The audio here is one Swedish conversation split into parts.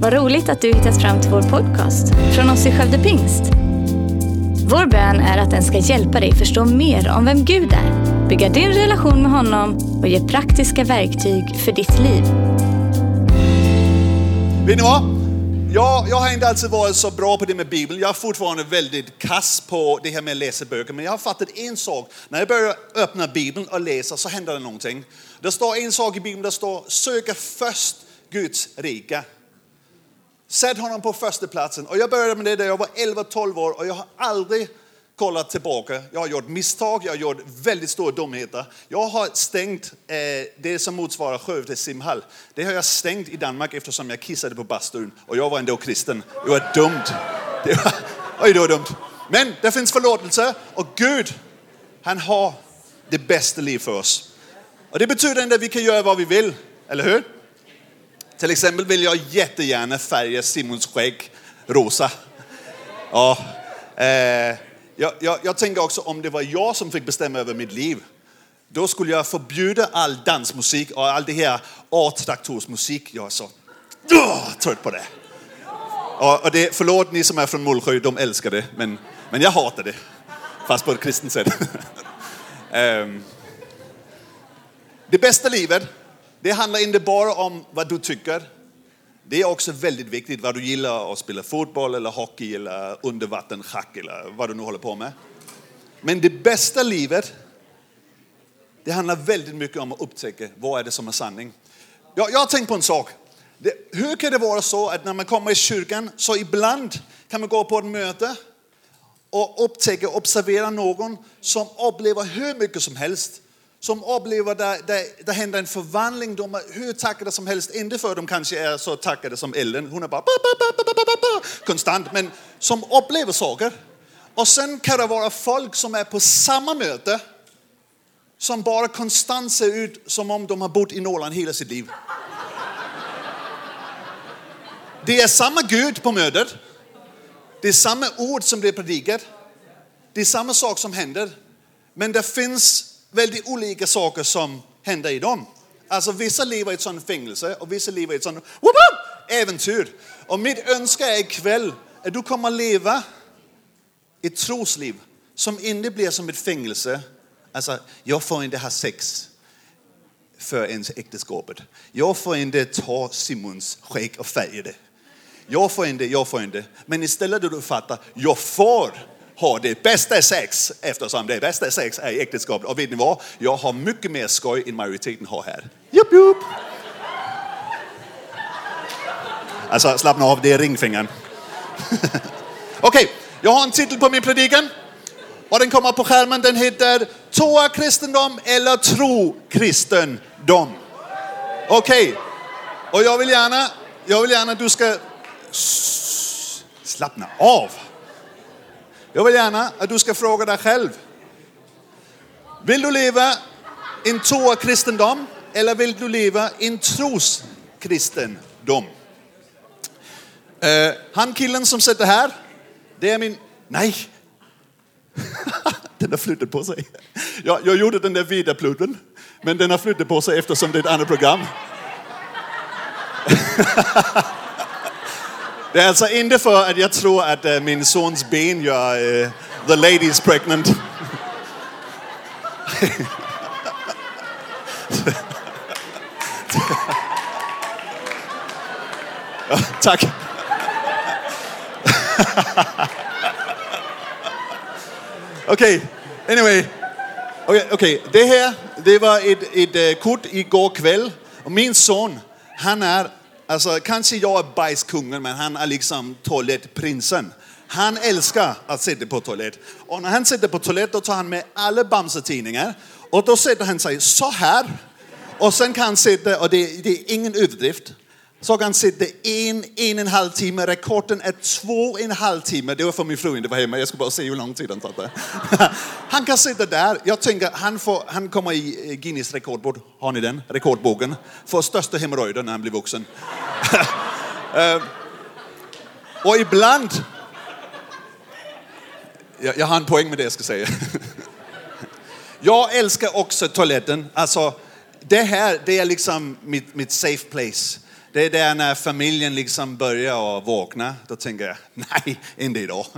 Vad roligt att du hittat fram till vår podcast från oss i Skövde Pingst. Vår bön är att den ska hjälpa dig förstå mer om vem Gud är, bygga din relation med honom och ge praktiska verktyg för ditt liv. Vet ni vad? Jag, jag har inte alltid varit så bra på det med Bibeln. Jag är fortfarande väldigt kass på det här med att läsa böcker. Men jag har fattat en sak. När jag börjar öppna Bibeln och läsa så händer det någonting. Det står en sak i Bibeln, det står söka först Guds rike. Sätt honom på första platsen. Och jag började med det när jag var 11-12 år och jag har aldrig kollat tillbaka. Jag har gjort misstag, jag har gjort väldigt stora dumheter. Jag har stängt eh, det som motsvarar Skövde simhall. Det har jag stängt i Danmark eftersom jag kissade på bastun och jag var ändå kristen. Det var dumt. Det var, oj, det var dumt. Men det finns förlåtelse och Gud, han har det bästa liv för oss. Och det betyder inte att vi kan göra vad vi vill, eller hur? Till exempel vill jag jättegärna färga Simons skägg rosa. Ja, eh, jag, jag, jag tänker också om det var jag som fick bestämma över mitt liv, då skulle jag förbjuda all dansmusik och all det här A-traktorsmusik. Jag är så oh, trött på det. Och, och det. Förlåt ni som är från Mullsjö, de älskar det, men, men jag hatar det. Fast på ett kristet sätt. Ehm, det bästa livet, det handlar inte bara om vad du tycker. Det är också väldigt viktigt vad du gillar att spela fotboll eller hockey eller undervattenschack eller vad du nu håller på med. Men det bästa livet, det handlar väldigt mycket om att upptäcka vad är det som är sanning. Jag, jag har tänkt på en sak. Det, hur kan det vara så att när man kommer i kyrkan så ibland kan man gå på ett möte och upptäcka, observera någon som upplever hur mycket som helst som upplever där, där, där händer en förvandling. De är hur tackade som helst, inte för att de kanske är så tackade som Ellen, hon är bara konstant, men som upplever saker. Och sen kan det vara folk som är på samma möte som bara konstant ser ut som om de har bott i Norrland hela sitt liv. Det är samma Gud på mötet. Det är samma ord som blir predikat. Det är samma sak som händer. Men det finns väldigt olika saker som händer i dem. Alltså vissa lever i ett sånt fängelse och vissa lever i ett sånt äventyr. Och mitt önska är ikväll att du kommer leva ett trosliv som inte blir som ett fängelse. Alltså, jag får inte ha sex för ens äktenskapet. Jag får inte ta Simons skägg och färga det. Jag får inte, jag får inte. Men istället du fattar, jag får har det bästa sex eftersom det bästa sex är i äktenskapet. Och vet ni vad? Jag har mycket mer skoj än majoriteten har här. Jupp, jupp. Alltså slappna av, det är ringfingern. Okej, okay, jag har en titel på min predikan. Och den kommer på skärmen. Den heter Toa kristendom eller tro kristendom. Okej, okay. och jag vill gärna, jag vill gärna att du ska slappna av. Jag vill gärna att du ska fråga dig själv. Vill du leva en toa kristendom eller vill du leva en troskristendom? Uh, han killen som sitter här, det är min... Nej! den har flyttat på sig. Jag, jag gjorde den där vidapludden, men den har flyttat på sig eftersom det är ett annat program. Det är alltså inte för att jag tror att äh, min sons ben gör äh, the ladies pregnant. ja, tack. Okej, okay. anyway. Okej, okay, okay, det här det var ett, ett, ett kort igår kväll. Och min son, han är Alltså, kanske jag är bajskungen, men han är liksom toalettprinsen. Han älskar att sitta på toalett. Och när han sitter på toalett då tar han med alla Bamse-tidningar. Och då sätter han sig så här. Och sen kan han sitta, och det, det är ingen överdrift, så kan han sitta en, en och en halv timme. Rekorden är två och en halv timme. Det var för min fru inte var hemma. Jag skulle bara se hur lång tid han satt Han kan sitta där. Jag tänker han, får, han kommer i eh, Guinness rekordbok. Har ni den? Rekordboken. För största hemorrojder när han blir vuxen. Eh, och ibland... Jag, jag har en poäng med det jag ska säga. jag älskar också toaletten. Alltså, det här, det är liksom mitt, mitt safe place. Det är där när familjen liksom börjar vakna. Då tänker jag, nej, inte idag.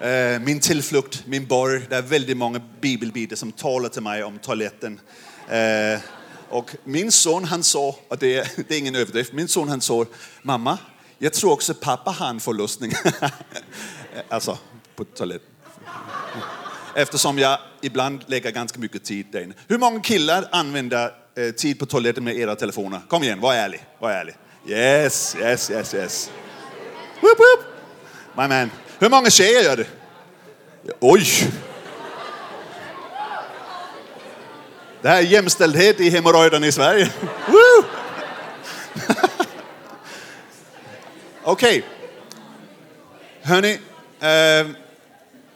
Eh, min tillflykt, min borg. Det är väldigt många bibelbitar som talar till mig om toaletten. Eh, och min son han sa, och det är, det är ingen överdrift, min son han sa, mamma, jag tror också pappa har en förlossning. alltså, på toaletten. Eftersom jag ibland lägger ganska mycket tid där inne. Hur många killar använder eh, tid på toaletten med era telefoner? Kom igen, var ärlig. Var ärlig. Yes, yes, yes, yes. Woop, woop. My man. Hur många tjejer gör det? Oj! Det här är jämställdhet i hemorrojderna i Sverige. Okej. Okay. Hörni, eh,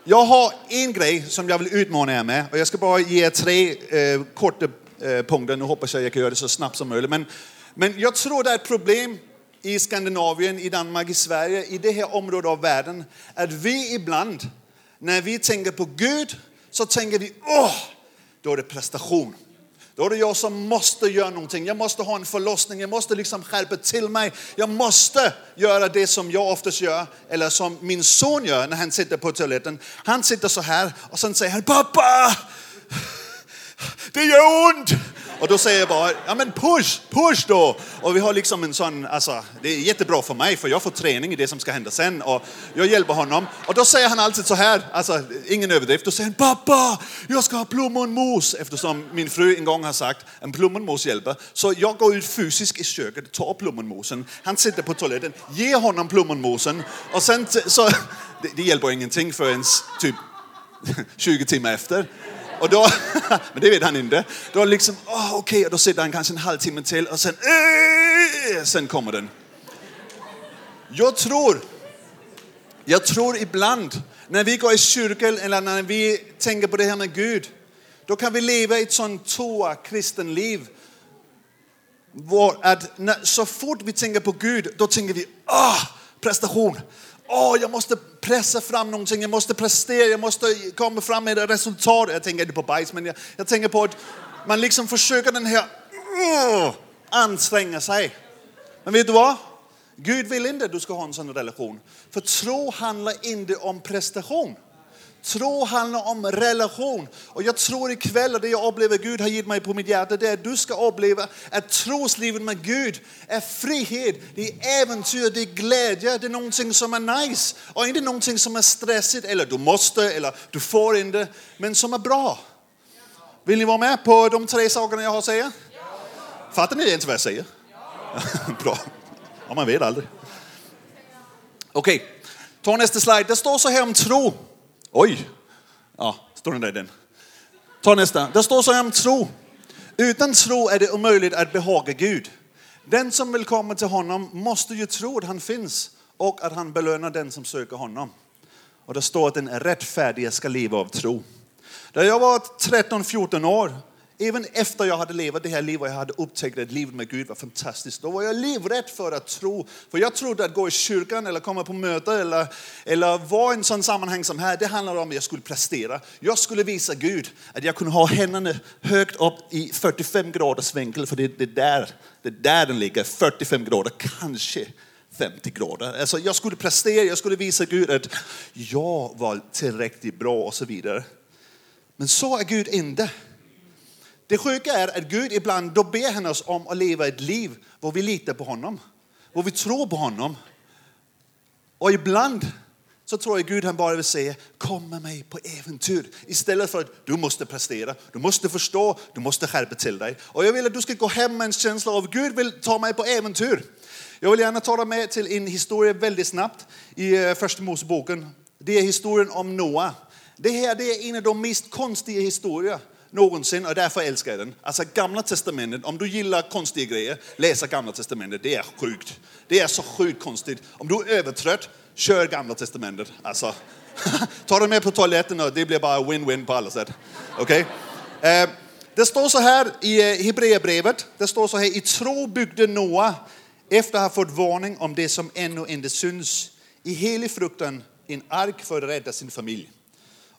jag har en grej som jag vill utmana er med och jag ska bara ge tre eh, korta eh. Nu hoppas jag att jag kan göra det så snabbt som möjligt. Men, men jag tror det är ett problem i Skandinavien, i Danmark, i Sverige, i det här området av världen, att vi ibland, när vi tänker på Gud, så tänker vi, åh, då är det prestation. Då är det jag som måste göra någonting. Jag måste ha en förlossning, jag måste liksom skärpa till mig. Jag måste göra det som jag oftast gör, eller som min son gör när han sitter på toaletten. Han sitter så här och sen säger han, pappa! Det gör ont! Och då säger jag bara, ja men push, push då! Och vi har liksom en sån, alltså det är jättebra för mig för jag får träning i det som ska hända sen och jag hjälper honom. Och då säger han alltid så här, alltså ingen överdrift, då säger han pappa, jag ska ha plommonmos eftersom min fru en gång har sagt en plommonmos hjälper. Så jag går ut fysiskt i köket, tar plommonmosen, han sitter på toaletten, ger honom plommonmosen och sen så, det, det hjälper ingenting förrän typ 20 timmar efter. Och då, men det vet han inte. Då liksom, oh, okej, okay. då sitter han kanske en halvtimme till och sen, äh! sen kommer den. Jag tror, jag tror ibland när vi går i kyrkan eller när vi tänker på det här med Gud, då kan vi leva ett sånt toa kristen liv. att när, så fort vi tänker på Gud, då tänker vi, ah, prestation åh, jag måste pressa fram någonting, jag måste prestera, jag måste komma fram med resultat. Jag tänker inte på bajs, men jag, jag tänker på att man liksom försöker den här, uh, anstränga sig. Men vet du vad? Gud vill inte att du ska ha en sån relation. För tro handlar inte om prestation. Tro handlar om relation. Och jag tror ikväll, och det jag upplever Gud har gett mig på mitt hjärta, det är att du ska uppleva att troslivet med Gud är frihet, det är äventyr, det är glädje, det är någonting som är nice. Och inte någonting som är stressigt, eller du måste, eller du får inte, men som är bra. Vill ni vara med på de tre sakerna jag har att säga? Fattar ni ens vad jag säger? bra. Ja, man vet aldrig. Okej, okay. ta nästa slide. Det står så här om tro. Oj! Ja, står den där den. Ta nästa. Det står så här om tro. Utan tro är det omöjligt att behaga Gud. Den som vill komma till honom måste ju tro att han finns och att han belönar den som söker honom. Och det står att den rättfärdige ska leva av tro. När jag var 13-14 år Även efter jag hade levat det här livet och jag hade upptäckt att livet med Gud var fantastiskt, då var jag livrädd för att tro. För jag trodde att gå i kyrkan eller komma på möte eller, eller vara i en sån sammanhang som här, det handlade om att jag skulle prestera. Jag skulle visa Gud att jag kunde ha händerna högt upp i 45 graders vinkel, för det är där, det är där den ligger, 45 grader, kanske 50 grader. Alltså jag skulle prestera, jag skulle visa Gud att jag var tillräckligt bra och så vidare. Men så är Gud inte. Det sjuka är att Gud ibland då ber han oss om att leva ett liv där vi litar på honom, där vi tror på honom. Och ibland så tror jag Gud han bara vill säga, kom med mig på äventyr. Istället för att du måste prestera, du måste förstå, du måste skärpa till dig. Och jag vill att du ska gå hem med en känsla av, Gud vill ta mig på äventyr. Jag vill gärna ta dig med till en historia väldigt snabbt i eh, första Moseboken. Det är historien om Noa. Det här det är en av de mest konstiga historier någonsin och därför älskar jag den. Alltså gamla testamentet, om du gillar konstiga grejer, läsa gamla testamentet, det är sjukt. Det är så sjukt konstigt. Om du är övertrött, kör gamla testamentet. Alltså, ta det med på toaletten och det blir bara win-win på alla sätt. Okej? Okay? Eh, det står så här i eh, Hebreerbrevet, det står så här, i tro byggde Noa efter att ha fått varning om det som ännu inte syns, i helig fruktan en ark för att rädda sin familj.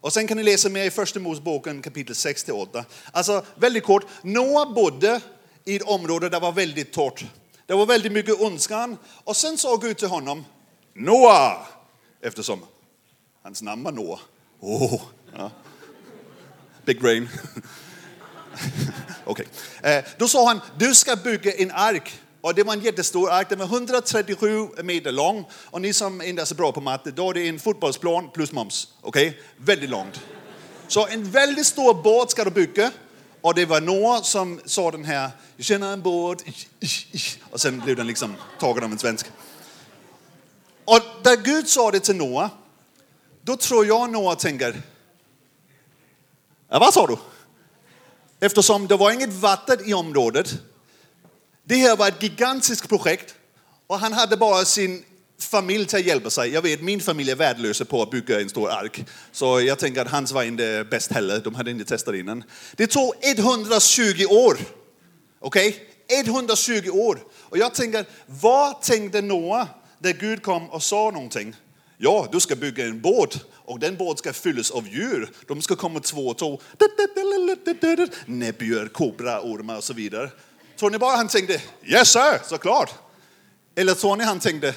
Och sen kan ni läsa mer i första Moseboken kapitel 6-8. Alltså väldigt kort, Noa bodde i ett område där det var väldigt torrt. Det var väldigt mycket ondskan. Och sen sa Gud till honom, Noa, eftersom hans namn var Noa. Oh, ja. Big brain. Okej. Okay. Eh, då sa han, du ska bygga en ark. Och det var en jättestor ark, den var 137 meter lång. Och ni som inte är så bra på matte, då är det en fotbollsplan plus moms. Okej? Okay? Väldigt långt. Så en väldigt stor båt ska du bygga. Och det var några som sa den här, jag känner en båt. Och sen blev den liksom tagen av en svensk. Och där Gud sa det till Noah, då tror jag Noah tänker, ja, vad sa du? Eftersom det var inget vatten i området. Det här var ett gigantiskt projekt och han hade bara sin familj till att hjälpa sig. Jag vet, min familj är värdelös på att bygga en stor ark. Så jag tänker att hans var inte bäst heller. De hade inte testat innan. Det tog 120 år. Okej? Okay? 120 år. Och jag tänker, vad tänkte Noah när Gud kom och sa någonting? Ja, du ska bygga en båt och den båten ska fyllas av djur. De ska komma två och två. Näbbdjur, kobra, ormar och så vidare. Tror ni bara han tänkte, yes sir, såklart. Eller tror ni han tänkte,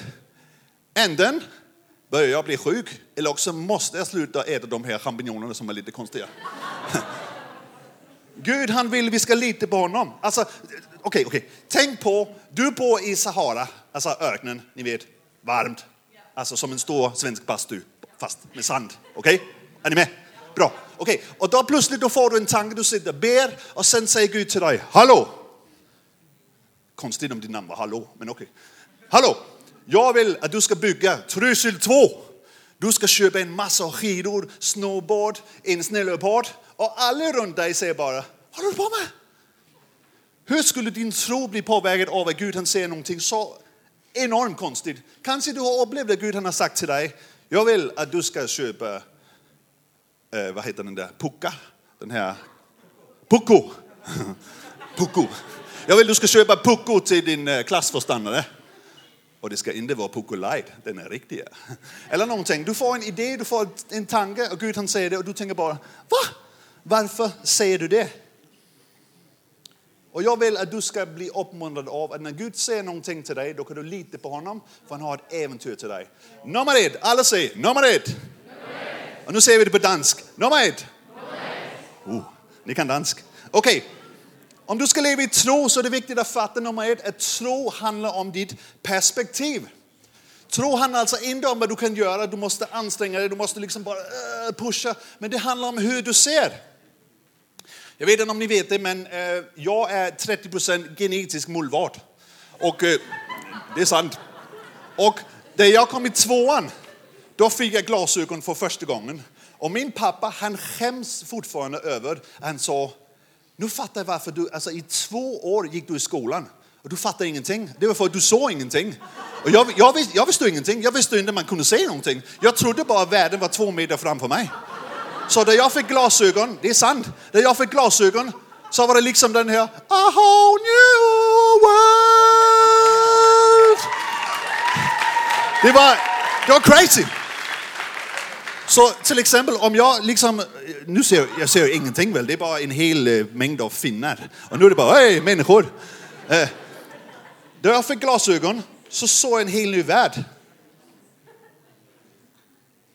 änden börjar jag bli sjuk eller också måste jag sluta äta de här champinjonerna som är lite konstiga. Gud han vill vi ska lita på honom. Alltså, okej, okay, okej. Okay. Tänk på, du bor i Sahara, alltså öknen, ni vet, varmt. Alltså som en stor svensk bastu, fast med sand. Okej? Okay? Är ni med? Bra. Okej, okay. och då plötsligt då får du en tanke, du sitter och ber och sen säger Gud till dig, hallå! Konstigt om ditt namn var hallå, men okej. Okay. Hallå! Jag vill att du ska bygga Trysil 2. Du ska köpa en massa skidor, snowboard, en snöleopard och alla runt dig säger bara, vad håller du på med? Hur skulle din tro bli påverkad av att Gud han säger någonting så enormt konstigt? Kanske du har upplevt att Gud han har sagt till dig, jag vill att du ska köpa, eh, vad heter den där, pucka? Den här, pucko. pucko. Jag vill du ska köpa pucko till din eh, klassförståndare. Och det ska inte vara Pucko Light, den är riktiga. Eller någonting. Du får en idé, du får en tanke och Gud han säger det och du tänker bara, va? Varför säger du det? Och jag vill att du ska bli uppmuntrad av att när Gud säger någonting till dig, då kan du lita på honom, för han har ett äventyr till dig. Nummer ett, alla säger nummer ett. Och nu säger vi det på dansk. Nummer ett. Oh, ni kan dansk. Okej, okay. Om du ska leva i tro så är det viktigt att fatta nummer ett, att tro handlar om ditt perspektiv. Tro handlar alltså inte om vad du kan göra, du måste anstränga dig, du måste liksom bara uh, pusha. Men det handlar om hur du ser. Jag vet inte om ni vet det, men uh, jag är 30% genetisk mullvad. Och uh, det är sant. Och när jag kom i tvåan, då fick jag glasögon för första gången. Och min pappa, han skäms fortfarande över att han sa nu fattar jag varför du, alltså i två år gick du i skolan och du fattade ingenting. Det var för att du såg ingenting. Och jag, jag, visste, jag visste ingenting, jag visste inte att man kunde se någonting. Jag trodde bara att världen var två meter framför mig. Så när jag fick glasögon, det är sant, när jag fick glasögon så var det liksom den här, a whole new world. Det var, det var crazy. Så till exempel om jag liksom, nu ser jag, jag ser ingenting väl, det är bara en hel eh, mängd av finnar. Och nu är det bara, hej människor. Eh, då jag fick glasögon så såg jag en hel ny värld.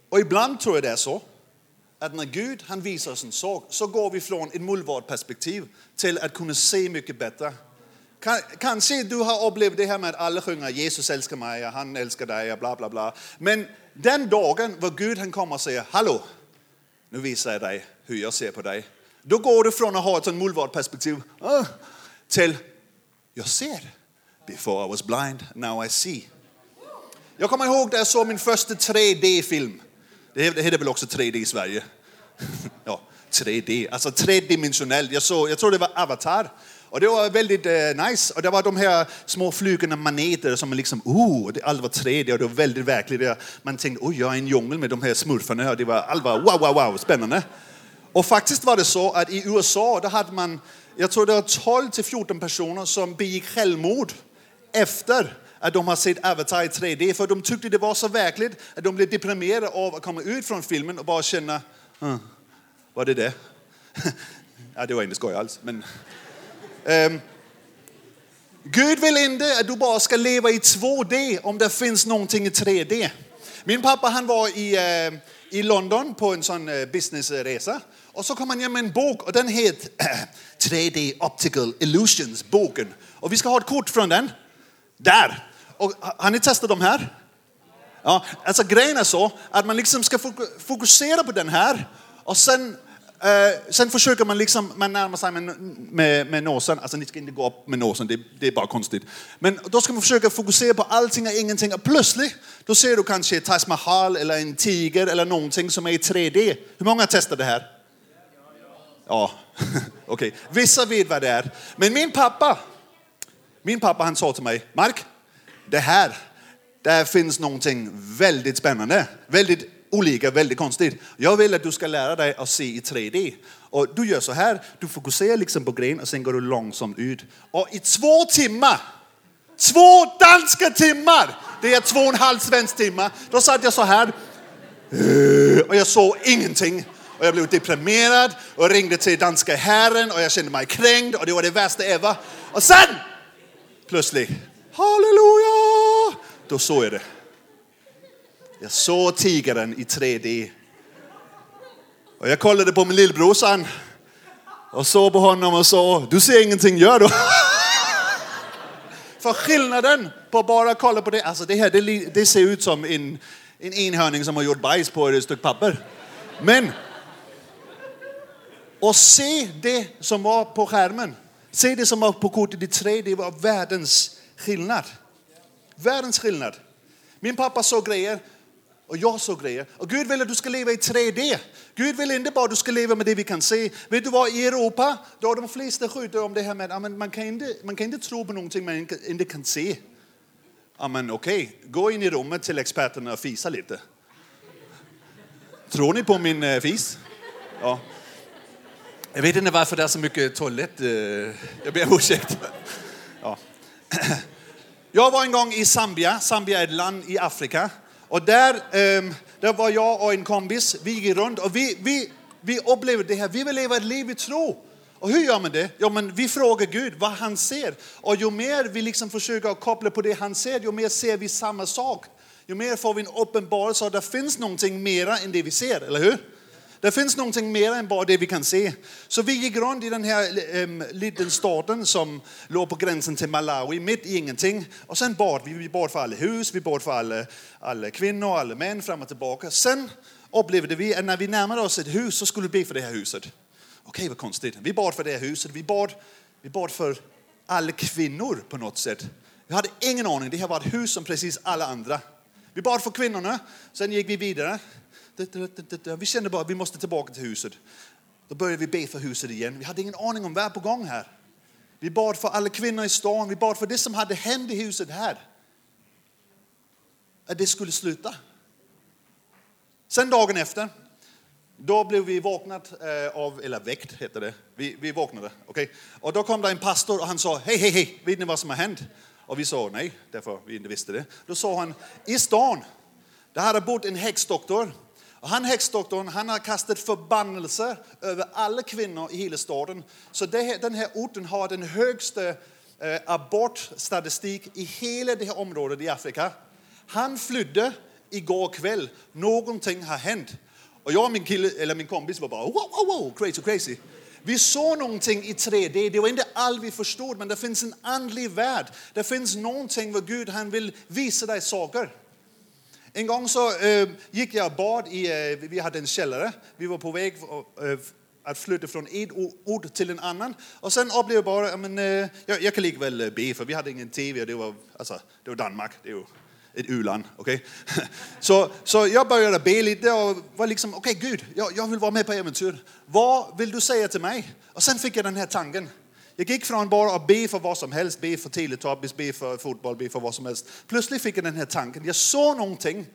Och ibland tror jag det är så att när Gud han visar oss en sak så går vi från ett mullvadperspektiv till att kunna se mycket bättre. Kanske du har upplevt det här med att alla sjunger Jesus älskar mig, han älskar dig, bla bla bla. Men den dagen var Gud han kommer och säger, hallå, nu visar jag dig hur jag ser på dig. Då går du från att ha ett sånt mullvadperspektiv ah, till, jag ser. Before I was blind, now I see. Jag kommer ihåg när jag såg min första 3D-film. Det heter väl också 3D i Sverige? ja, 3D, alltså tredimensionellt. Jag, såg, jag tror det var Avatar. Och det var väldigt eh, nice. Och det var de här små flygande maneter som liksom, oh, det allt var 3D och det var väldigt verkligt. Man tänkte, oh, jag är i en djungel med de här smurfarna. Och det var allvar, wow, wow, wow, spännande. Och faktiskt var det så att i USA, då hade man, jag tror det var 12 till 14 personer som begick självmord efter att de har sett Avatar i 3D. För de tyckte det var så verkligt att de blev deprimerade av att komma ut från filmen och bara känna, Var det det? ja, det var inte skoj alls. Men, Um, Gud vill inte att du bara ska leva i 2D om det finns någonting i 3D. Min pappa han var i, uh, i London på en sån uh, businessresa. Och så kom han hem med en bok och den heter 3D Optical Illusions, boken. Och vi ska ha ett kort från den. Där. Och har ni testat de här? Ja, alltså grejen är så att man liksom ska fokusera på den här och sen, eh, sen försöker man liksom, man närmar sig med, med, med nosen, alltså ni ska inte gå upp med nosen, det, det är bara konstigt. Men då ska man försöka fokusera på allting och ingenting och plötsligt då ser du kanske Taj Mahal eller en tiger eller någonting som är i 3D. Hur många testar det här? Ja, okej. Okay. Vissa vet vad det är. Men min pappa, min pappa han sa till mig, Mark, det här, där finns någonting väldigt spännande, väldigt olika, väldigt konstigt. Jag vill att du ska lära dig att se i 3D. Och du gör så här, du fokuserar liksom på grejen och sen går du långsamt ut. Och i två timmar, två danska timmar, det är två och en halv svensk timmar, då satt jag så här äh, och jag såg ingenting. Och jag blev deprimerad och ringde till danska herren och jag kände mig kränkt och det var det värsta ever. Och sen, plötsligt, halleluja, då såg jag det. Jag såg tigern i 3D. Och jag kollade på min lillebrorsan och såg på honom och sa, du ser ingenting, gör du? För skillnaden på att bara kolla på det, alltså det här det, det ser ut som en, en enhörning som har gjort bajs på ett stycke papper. Men och se det som var på skärmen, se det som var på kortet i 3D var världens skillnad. Världens skillnad. Min pappa såg grejer och jag såg grejer. Och Gud vill att du ska leva i 3D. Gud vill inte bara att du ska leva med det vi kan se. Vet du vad, i Europa, då har de flesta skjuter om det här med att man, kan inte, man kan inte tro på någonting man inte, kan se. Ja, men okej, gå in i rummet till experterna och fisa lite. Tror ni på min eh, fis? Ja. Jag vet inte varför det är så mycket toalett. Eh, jag ber om ursäkt. Ja. Jag var en gång i Zambia. Zambia är ett land i Afrika. Och där, ehm, där var jag och en kompis. Vi gick runt och vi, vi, vi upplevde det här. Vi vill leva ett liv i tro. Och hur gör man det? Jo, men vi frågar Gud vad han ser. Och ju mer vi liksom försöker koppla på det han ser, ju mer ser vi samma sak. Ju mer får vi en uppenbarelse att det finns någonting mera än det vi ser, eller hur? Det finns någonting mer än bara det vi kan se. Så vi gick runt i den här ehm, äm, lilla staden som låg på gränsen till Malawi, mitt i ingenting. Och sen bad vi. Vi bad för alla hus, vi bad för alla, alla kvinnor, alla män fram och tillbaka. Sen upplevde vi att när vi närmade oss ett hus så skulle vi be för det här huset. Okej, vad konstigt. Vi bad för det här huset. Vi bad, vi bad för alla kvinnor på något sätt. Vi hade ingen aning. Det här var ett hus som precis alla andra. Vi bad för kvinnorna. Sen gick vi vidare. Vi kände bara att vi måste tillbaka till huset. Då började vi be för huset igen. Vi hade ingen aning om vad är på gång här. Vi bad för alla kvinnor i stan. Vi bad för det som hade hänt i huset här. Att det skulle sluta. Sen dagen efter, då blev vi vaknat eh, av, eller väckt heter det. Vi, vi vaknade, okej. Och då kom det en pastor och han sa, hej, hej, hej, vet ni vad som har hänt? Och vi sa nej, därför vi inte visste det. Då sa han, i stan, där hade bott en häxdoktor. Och han häxdoktorn, han har kastat förbannelse över alla kvinnor i hela staden. Så det här, den här orten har den högsta eh, abortstatistik i hela det här området i Afrika. Han flydde igår kväll. Någonting har hänt. Och jag och min, kille, eller min kompis var bara wow, wow, wow, crazy, crazy. Vi såg någonting i 3D. Det var inte allt vi förstod, men det finns en andlig värld. Det finns någonting vad Gud han vill visa dig saker. En gång så eh, gick jag och bad i, eh, vi hade en källare. Vi var på väg eh, att flytta från ett ord till en annan. Och sen upplevde jag bara, men, eh, jag, jag kan likväl eh, be, för vi hade ingen tv. Det var, alltså, det var Danmark, det är ju ett u-land. Okay? Så, så jag började be lite och var liksom, okej okay, Gud, jag, jag vill vara med på äventyr. Vad vill du säga till mig? Och sen fick jag den här tanken. Jag gick från bara att be för vad som helst, be för Teletubbies, be för fotboll, be för vad som helst. Plötsligt fick jag den här tanken. Jag såg någonting.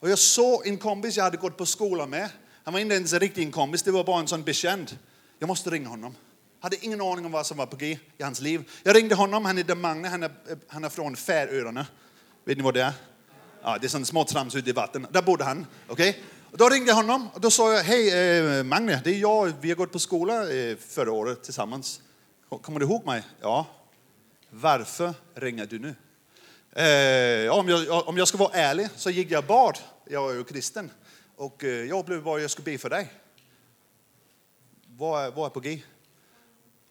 Och jag såg en kompis jag hade gått på skolan med. Han var inte ens en riktig kompis, det var bara en sån bekänd. Jag måste ringa honom. Jag Hade ingen aning om vad som var på G i hans liv. Jag ringde honom, han heter Magne, han är, han är från Färöarna. Vet ni vad det är? Ja, det är sån små trams ute i vatten. Där bodde han. Okay? Och då ringde jag honom och då sa jag, hej eh, Magne, det är jag, vi har gått på skola eh, förra året tillsammans. Kommer du ihåg mig? Ja. Varför ringer du nu? Eh, om, jag, om jag ska vara ärlig så gick jag bad, jag är ju kristen, och eh, jag blev vad jag skulle be för dig. Vad, vad är på G?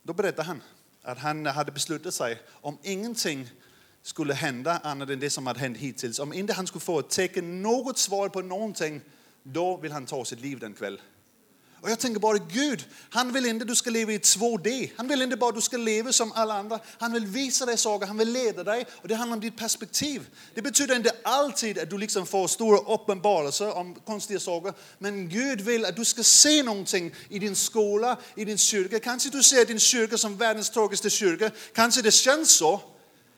Då berättade han att han hade beslutat sig, om ingenting skulle hända annat än det som hade hänt hittills, om inte han skulle få ett tecken, något svar på någonting, då vill han ta sitt liv den kväll. Och jag tänker bara, Gud, han vill inte att du ska leva i 2D. Han vill inte bara att du ska leva som alla andra. Han vill visa dig saker, han vill leda dig. Och det handlar om ditt perspektiv. Det betyder inte alltid att du liksom får stora uppenbarelser om konstiga saker. Men Gud vill att du ska se någonting i din skola, i din kyrka. Kanske du ser din kyrka som världens tråkigaste kyrka. Kanske det känns så.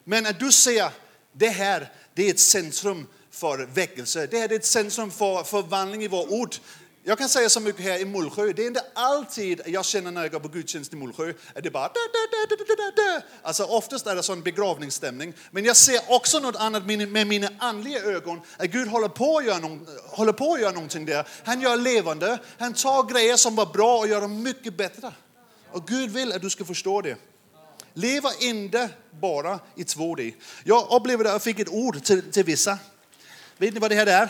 Men att du ser, det här, det är ett centrum för väckelse. Det här är ett centrum för förvandling i vår ord. Jag kan säga så mycket här i Mullsjö, det är inte alltid jag känner när jag går på gudstjänst i Mullsjö att det bara da, da, da, da, da. Alltså oftast är det sån begravningsstämning. Men jag ser också något annat med mina andliga ögon, att Gud håller på, att göra någon, håller på att göra någonting där. Han gör levande, han tar grejer som var bra och gör dem mycket bättre. Och Gud vill att du ska förstå det. Leva inte bara i 2D. Jag upplevde att jag fick ett ord till, till vissa. Vet ni vad det här är?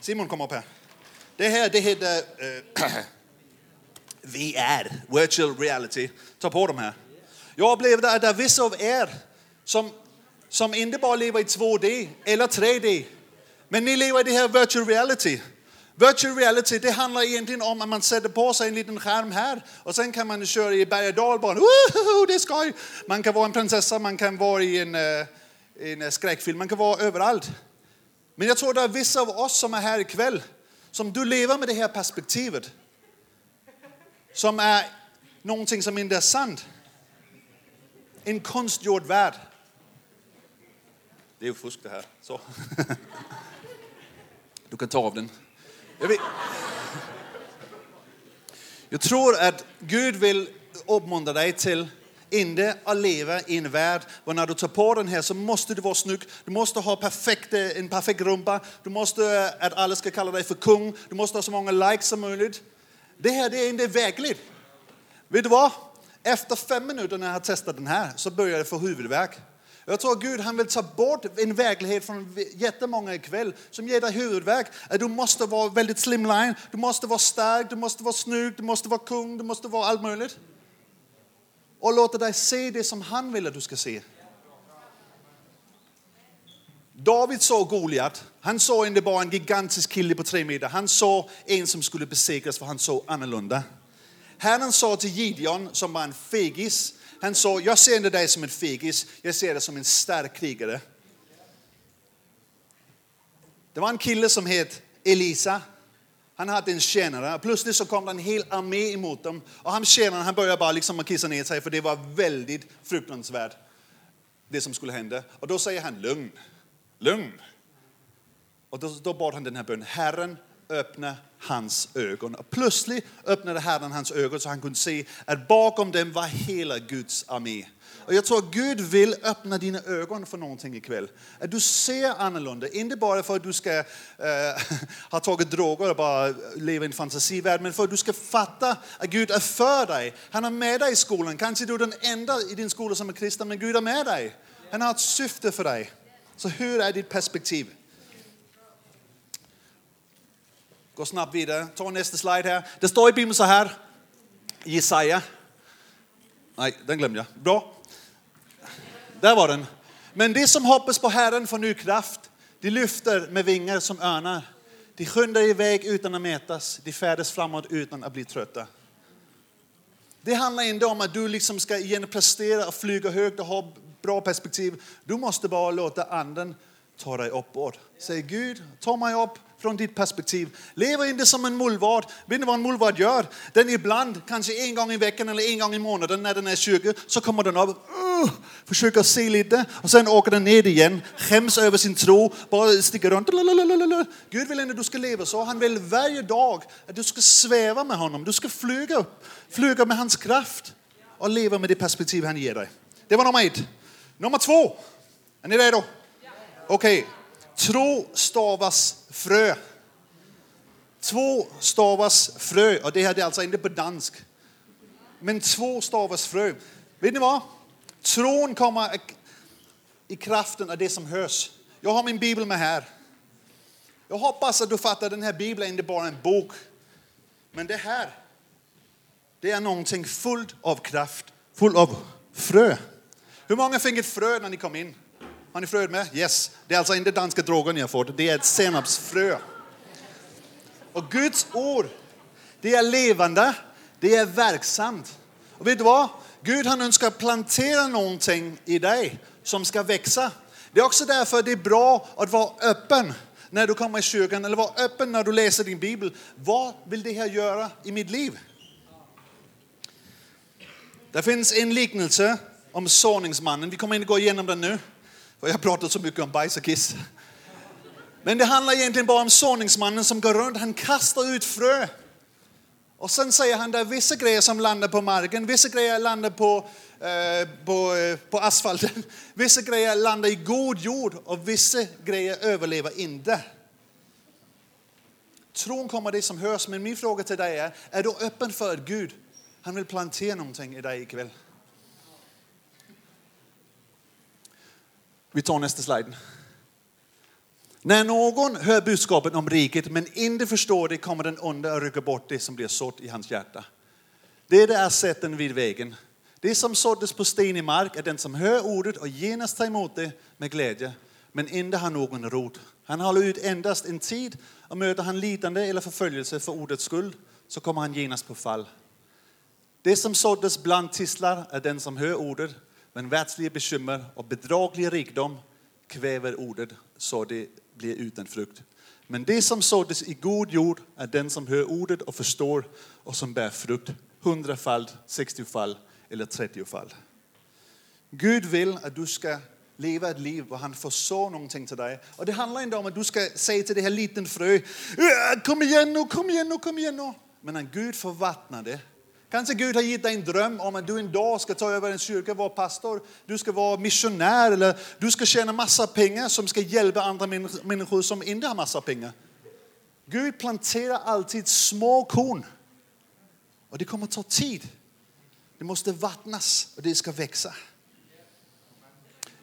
Simon kom upp här. Det här det heter äh, VR, virtual reality. Ta på de här. Jag upplevde att det är vissa av er som, som inte bara lever i 2D eller 3D, men ni lever i det här virtual reality. Virtual reality det handlar egentligen om att man sätter på sig en liten skärm här och sen kan man köra i berg och dalbana. Det är skoj! Man kan vara en prinsessa, man kan vara i en, eh, en skräckfilm, man kan vara överallt. Men jag tror att det är vissa av oss som är här ikväll som du lever med det här perspektivet, som är någonting som inte är sant. En konstgjord värld. Det är ju fusk det här. Så. Du kan ta av den. Jag, vill... jag tror att Gud vill uppmuntra dig till inte att leva i en värld där när du tar på den här så måste du vara snygg. Du måste ha perfekt, eh, en perfekt rumpa. Du måste eh, att alla ska kalla dig för kung. Du måste ha så många likes som möjligt. Det här det är inte vägligt. Vet du vad? Efter fem minuter när jag har testat den här så börjar jag få huvudvärk. Jag tror att Gud han vill ta bort en verklighet från jättemånga ikväll som ger dig huvudvärk. Eh, du måste vara väldigt slimline, du måste vara stark, du måste vara snygg, du måste vara kung, du måste vara allt möjligt och låter dig se det som han vill att du ska se. David såg Goliat. Han såg inte bara en gigantisk kille på tre meter. Han såg en som skulle besegras för han såg annorlunda. Herren sa till Gideon som var en fegis. Han sa, jag ser inte dig som en fegis, jag ser dig som en stark krigare. Det var en kille som hette Elisa. Han hade en tjänare. Plötsligt så kom det en hel armé emot dem. Och han tjänaren han började bara liksom kissa ner sig för det var väldigt fruktansvärt det som skulle hända. Och då säger han lugn, lugn. Och då, då bad han den här bönen, Herren öppna hans ögon. Och plötsligt öppnade Herren hans ögon så han kunde se att bakom dem var hela Guds armé. Och jag tror att Gud vill öppna dina ögon för någonting ikväll. Att du ser annorlunda, inte bara för att du ska äh, ha tagit droger och bara leva i en fantasivärld, men för att du ska fatta att Gud är för dig. Han är med dig i skolan. Kanske du är den enda i din skola som är kristen, men Gud är med dig. Han har ett syfte för dig. Så hur är ditt perspektiv? Gå snabbt vidare. Ta nästa slide här. Det står i Bibeln så här. Jesaja. Nej, den glömde jag. Bra. Där var den. Men de som hoppas på Herren får ny kraft. De lyfter med vingar som örnar. De skyndar iväg utan att mätas. De färdas framåt utan att bli trötta. Det handlar inte om att du liksom ska igen prestera och flyga högt och ha bra perspektiv. Du måste bara låta anden ta dig uppåt. Säg Gud, ta mig upp från ditt perspektiv. Lever inte som en mullvad. Vet ni vad en mullvad gör? Den ibland, kanske en gång i veckan eller en gång i månaden när den är 20, så kommer den upp, uh, försöker se lite och sen åker den ner igen, skäms över sin tro, bara sticker runt. Lalalala. Gud vill inte att du ska leva så. Han vill varje dag att du ska sväva med honom. Du ska flyga, flyga med hans kraft och leva med det perspektiv han ger dig. Det var nummer ett. Nummer två. Är ni redo? Okej. Okay. Tro stavas frö. Två stavas frö, och det här är alltså inte på dansk. Men två stavas frö. Vet ni vad? Tron kommer i kraften av det som hörs. Jag har min bibel med här. Jag hoppas att du fattar den här bibeln är inte bara en bok. Men det här, det är någonting fullt av kraft, fullt av frö. Hur många fick ett frö när ni kom in? Har ni fröet med? Yes. Det är alltså inte danska droger ni har fått, det är ett senapsfrö. Och Guds ord, det är levande, det är verksamt. Och vet du vad? Gud han önskar plantera någonting i dig som ska växa. Det är också därför det är bra att vara öppen när du kommer i kyrkan eller vara öppen när du läser din bibel. Vad vill det här göra i mitt liv? Det finns en liknelse om såningsmannen. Vi kommer inte gå igenom den nu, för jag har pratat så mycket om bajs och kiss. Men det handlar egentligen bara om såningsmannen som går runt, han kastar ut frö. Och sen säger han att vissa grejer som landar på marken, vissa grejer landar på, eh, på, eh, på asfalten, vissa grejer landar i god jord och vissa grejer överlever inte. Tron kommer det som hörs, men min fråga till dig är, är du öppen för att Gud, han vill plantera någonting i dig ikväll? Vi tar nästa slide. När någon hör budskapet om riket men inte förstår det kommer den onde att rycka bort det som blir sått i hans hjärta. Det är det vid vägen. Det som såddes på stenig mark är den som hör ordet och genast tar emot det med glädje men inte har någon rot. Han håller ut endast en tid och möter han lidande eller förföljelse för ordets skull så kommer han genast på fall. Det som såddes bland tistlar är den som hör ordet men världsliga bekymmer och bedraglig rikedom kväver ordet så det blir utan frukt. Men det som såddes i god jord är den som hör ordet och förstår och som bär frukt. Hundrafald, sextiofald eller trettiofald. Gud vill att du ska leva ett liv och han får så någonting till dig. Och det handlar inte om att du ska säga till det här liten frö, äh, kom igen nu, kom igen nu, kom igen nu. Men när Gud får vattna det Kanske Gud har gett dig en dröm om att du en dag ska ta över en kyrka, vara pastor, du ska vara missionär eller du ska tjäna massa pengar som ska hjälpa andra människor som inte har massa pengar. Gud planterar alltid små korn. Och det kommer att ta tid. Det måste vattnas och det ska växa.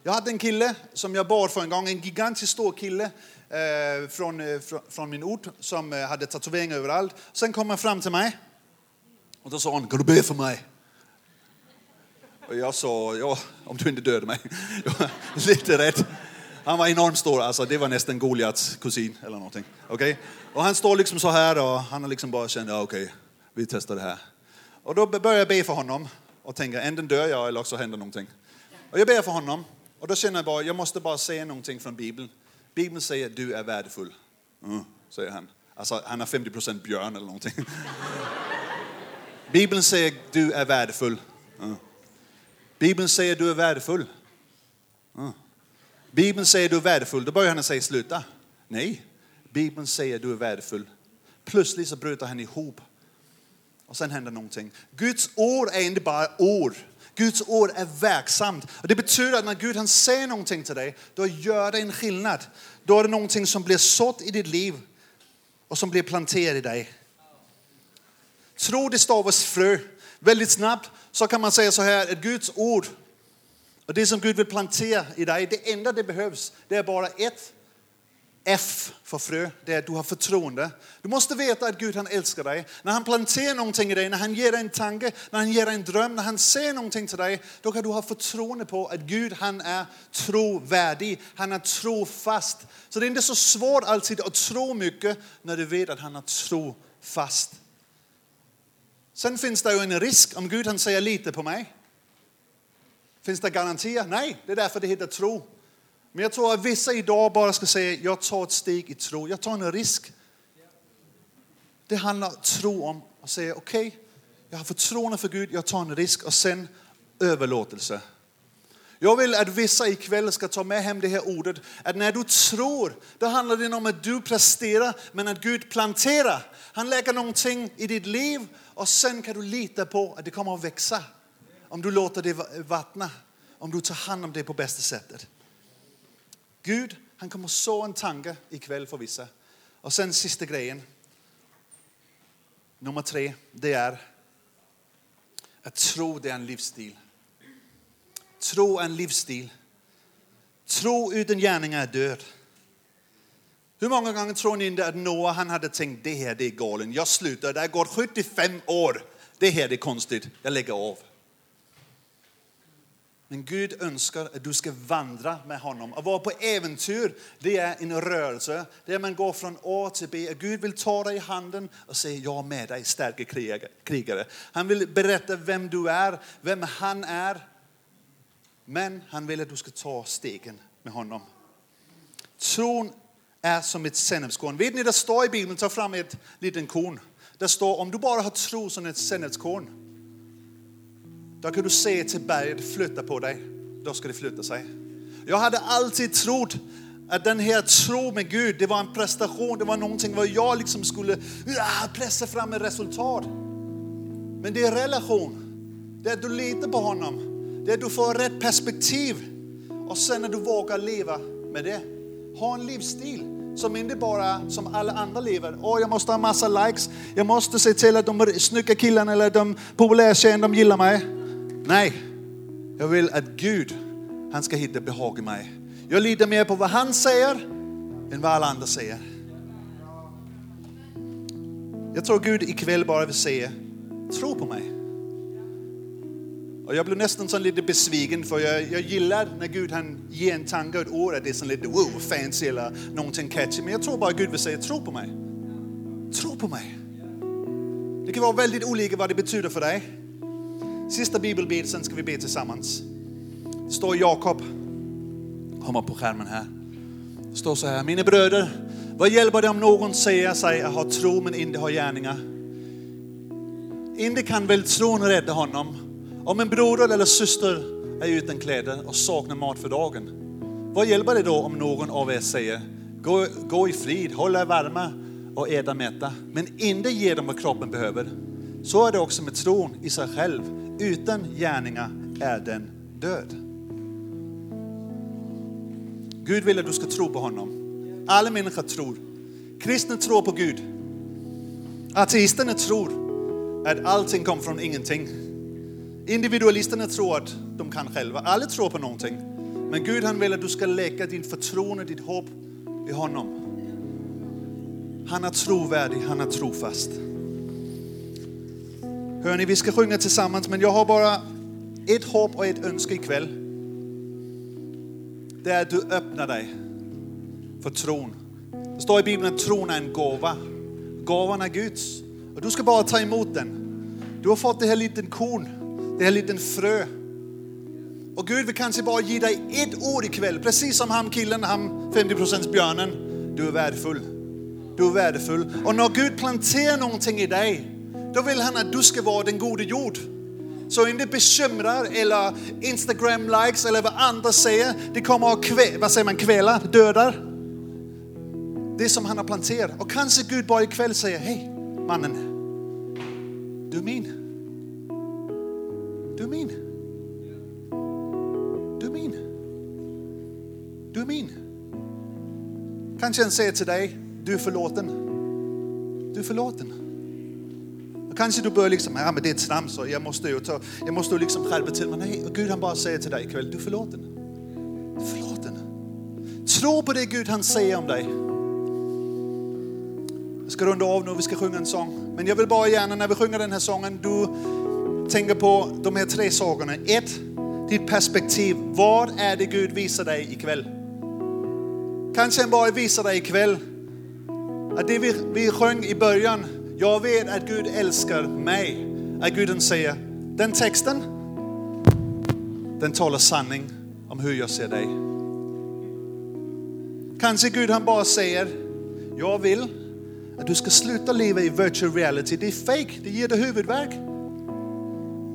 Jag hade en kille som jag bar för en gång, en gigantiskt stor kille eh, från, eh, från min ort som eh, hade tatueringar överallt. Sen kom han fram till mig och då sa han, kan du be för mig? Och jag sa, ja, om du inte dödar mig. Lite rätt. Han var enormt stor, alltså det var nästan Goliats kusin eller någonting. Okay? Och han står liksom så här och han har liksom bara känt, ja, okej, okay, vi testar det här. Och då börjar jag be för honom och tänker, änden dör jag eller också händer någonting. Och jag ber för honom och då känner jag bara, jag måste bara säga någonting från Bibeln. Bibeln säger, du är värdefull. Mm, säger han. Alltså han har 50% björn eller någonting. Bibeln säger du är värdefull. Ja. Bibeln säger du är värdefull. Ja. Bibeln säger du är värdefull. Då börjar han säga sluta. Nej, Bibeln säger du är värdefull. Plötsligt så bryter han ihop. Och sen händer någonting. Guds ord är inte bara ord. Guds ord är verksamt. Och det betyder att när Gud han säger någonting till dig, då gör det en skillnad. Då är det någonting som blir sått i ditt liv och som blir planterat i dig. Tro det stavas frö. Väldigt snabbt så kan man säga så här, att Guds ord och det som Gud vill plantera i dig, det enda det behövs, det är bara ett F för frö, det är att du har förtroende. Du måste veta att Gud han älskar dig. När han planterar någonting i dig, när han ger dig en tanke, när han ger dig en dröm, när han säger någonting till dig, då kan du ha förtroende på att Gud han är trovärdig, han är trofast. Så det är inte så svårt alltid att tro mycket när du vet att han är trofast. Sen finns det ju en risk om Gud han säger lite på mig. Finns det garantier? Nej, det är därför det heter tro. Men jag tror att vissa idag bara ska säga, jag tar ett steg i tro, jag tar en risk. Det handlar tro om att säga, okej, okay, jag har förtroende för Gud, jag tar en risk och sen överlåtelse. Jag vill att vissa ikväll ska ta med hem det här ordet, att när du tror, då handlar det inte om att du presterar, men att Gud planterar. Han lägger någonting i ditt liv och sen kan du lita på att det kommer att växa. Om du låter det vattna, om du tar hand om det på bästa sättet. Gud, han kommer så en tanke ikväll för vissa. Och sen sista grejen. Nummer tre, det är att tro det är en livsstil. Tro är en livsstil. Tro utan gärningar är död. Hur många gånger tror ni inte att Noah han hade tänkt det här det är galen, jag slutar, det har gått 75 år, det här det är konstigt, jag lägger av. Men Gud önskar att du ska vandra med honom. Att vara på äventyr, det är en rörelse. Det är man går från A till B. Gud vill ta dig i handen och säga, jag är med dig, starka krigare. Han vill berätta vem du är, vem han är. Men han vill att du ska ta stegen med honom. Tron är som ett sennepskorn. Vet ni, det står i Bibeln, ta fram ett litet korn. Det står, om du bara har tro som ett sennepskorn, då kan du se till berget flytta på dig. Då ska det flytta sig. Jag hade alltid trott att den här tro med Gud, det var en prestation, det var någonting vad jag liksom skulle ja, pressa fram ett resultat. Men det är relation. Det är att du litar på honom. Det du får rätt perspektiv. Och sen när du vågar leva med det. Ha en livsstil som inte bara som alla andra lever. Åh, jag måste ha massa likes. Jag måste se till att de snygga killarna eller de populära tjejerna, de gillar mig. Nej, jag vill att Gud, han ska hitta behag i mig. Jag litar mer på vad han säger än vad alla andra säger. Jag tror Gud ikväll bara vill säga, tro på mig. Och jag blir nästan så lite besviken för jag, jag gillar när Gud han ger en tanke och ett ord att det är så lite wow, fancy eller någonting catchy. Men jag tror bara Gud vill säga, tro på mig. Tro på mig. Det kan vara väldigt olika vad det betyder för dig. Sista bibelbit, sen ska vi be tillsammans. Det står Jakob, kommer på skärmen här. Det står så här, mina bröder, vad hjälper det om någon säger sig att ha tro men inte har gärningar? Inte kan väl tron rädda honom? Om en broder eller syster är utan kläder och saknar mat för dagen, vad hjälper det då om någon av er säger, gå, gå i frid, håll er varma och äta mätta, men inte ge dem vad kroppen behöver? Så är det också med tron i sig själv. Utan gärningar är den död. Gud vill att du ska tro på honom. Alla människor tror. Kristna tror på Gud. Ateisterna tror att allting kommer från ingenting. Individualisterna tror att de kan själva. Alla tror på någonting. Men Gud han vill att du ska lägga din förtroende, ditt hopp i honom. Han är trovärdig, han är trofast. Hörni, vi ska sjunga tillsammans, men jag har bara ett hopp och ett önske ikväll. Det är att du öppnar dig för tron. Det står i Bibeln att tron är en gåva. Gåvan är Guds. Och du ska bara ta emot den. Du har fått det här liten korn, det är en liten frö. Och Gud vill kanske bara ge dig ett ord ikväll, precis som han killen, han 50% björnen. Du är värdefull. Du är värdefull. Och när Gud planterar någonting i dig, då vill han att du ska vara den gode jord. Så inte bekymrar eller Instagram likes eller vad andra säger. Det kommer att kvä, vad säger man, kväla, dödar. Det som han har planterat. Och kanske Gud bara ikväll säger, hej mannen, du är min. Du är min. Kanske han säger till dig, du är förlåten. Du är förlåten. Kanske du börjar liksom, ja men det är ett trams och jag måste ju ta, jag måste liksom skärpa till mig. Nej, Gud han bara säger till dig ikväll, du är förlåten. Du är förlåten. Tro på det Gud han säger om dig. Jag ska runda av nu, vi ska sjunga en sång. Men jag vill bara gärna när vi sjunger den här sången, du tänker på de här tre sakerna. Ett, ditt perspektiv. Vad är det Gud visar dig ikväll? Kanske han bara visar dig ikväll att det vi, vi sjöng i början, jag vet att Gud älskar mig. Att Gud säger, den texten, den talar sanning om hur jag ser dig. Kanske Gud han bara säger, jag vill att du ska sluta leva i virtual reality. Det är fake, det ger dig huvudvärk.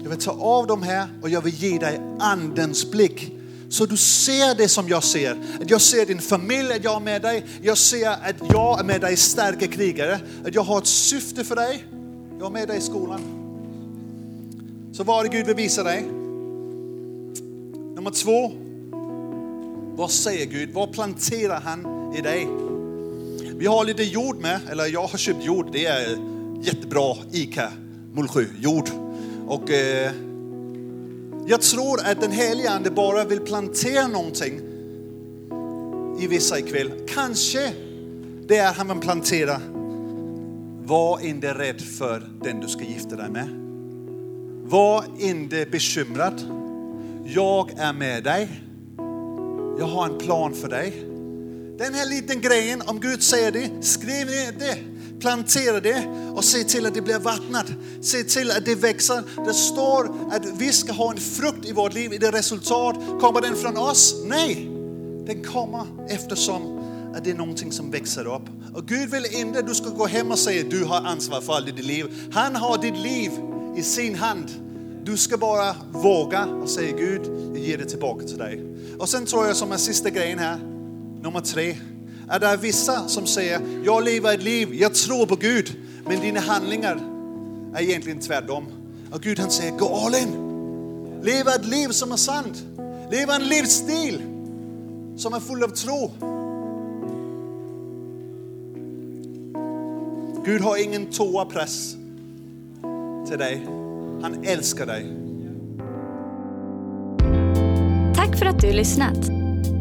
Jag vill ta av de här och jag vill ge dig andens blick. Så du ser det som jag ser. Att jag ser din familj, att jag är med dig. Jag ser att jag är med dig starka krigare. Att jag har ett syfte för dig. Jag är med dig i skolan. Så vad är det Gud vill visa dig? Nummer två. Vad säger Gud? Vad planterar han i dig? Vi har lite jord med, eller jag har köpt jord. Det är jättebra ICA Mullsjö jord. Och eh, jag tror att den helige Ande bara vill plantera någonting i vissa ikväll. Kanske det är han vill plantera. Var inte rädd för den du ska gifta dig med. Var inte bekymrad. Jag är med dig. Jag har en plan för dig. Den här liten grejen, om Gud säger det, skriv ner det. Plantera det och se till att det blir vattnat. Se till att det växer. Det står att vi ska ha en frukt i vårt liv. Är det resultat? Kommer den från oss? Nej, den kommer eftersom att det är någonting som växer upp. Och Gud vill inte att du ska gå hem och säga du har ansvar för allt i ditt liv. Han har ditt liv i sin hand. Du ska bara våga och säga Gud, jag ger det tillbaka till dig. Och sen tror jag som en sista grejen här, nummer tre, är det vissa som säger, jag lever ett liv, jag tror på Gud, men dina handlingar är egentligen tvärtom. Och Gud han säger, gå all in. Leva ett liv som är sant. Leva en livsstil som är full av tro. Gud har ingen toapress till dig. Han älskar dig. Tack för att du lyssnat.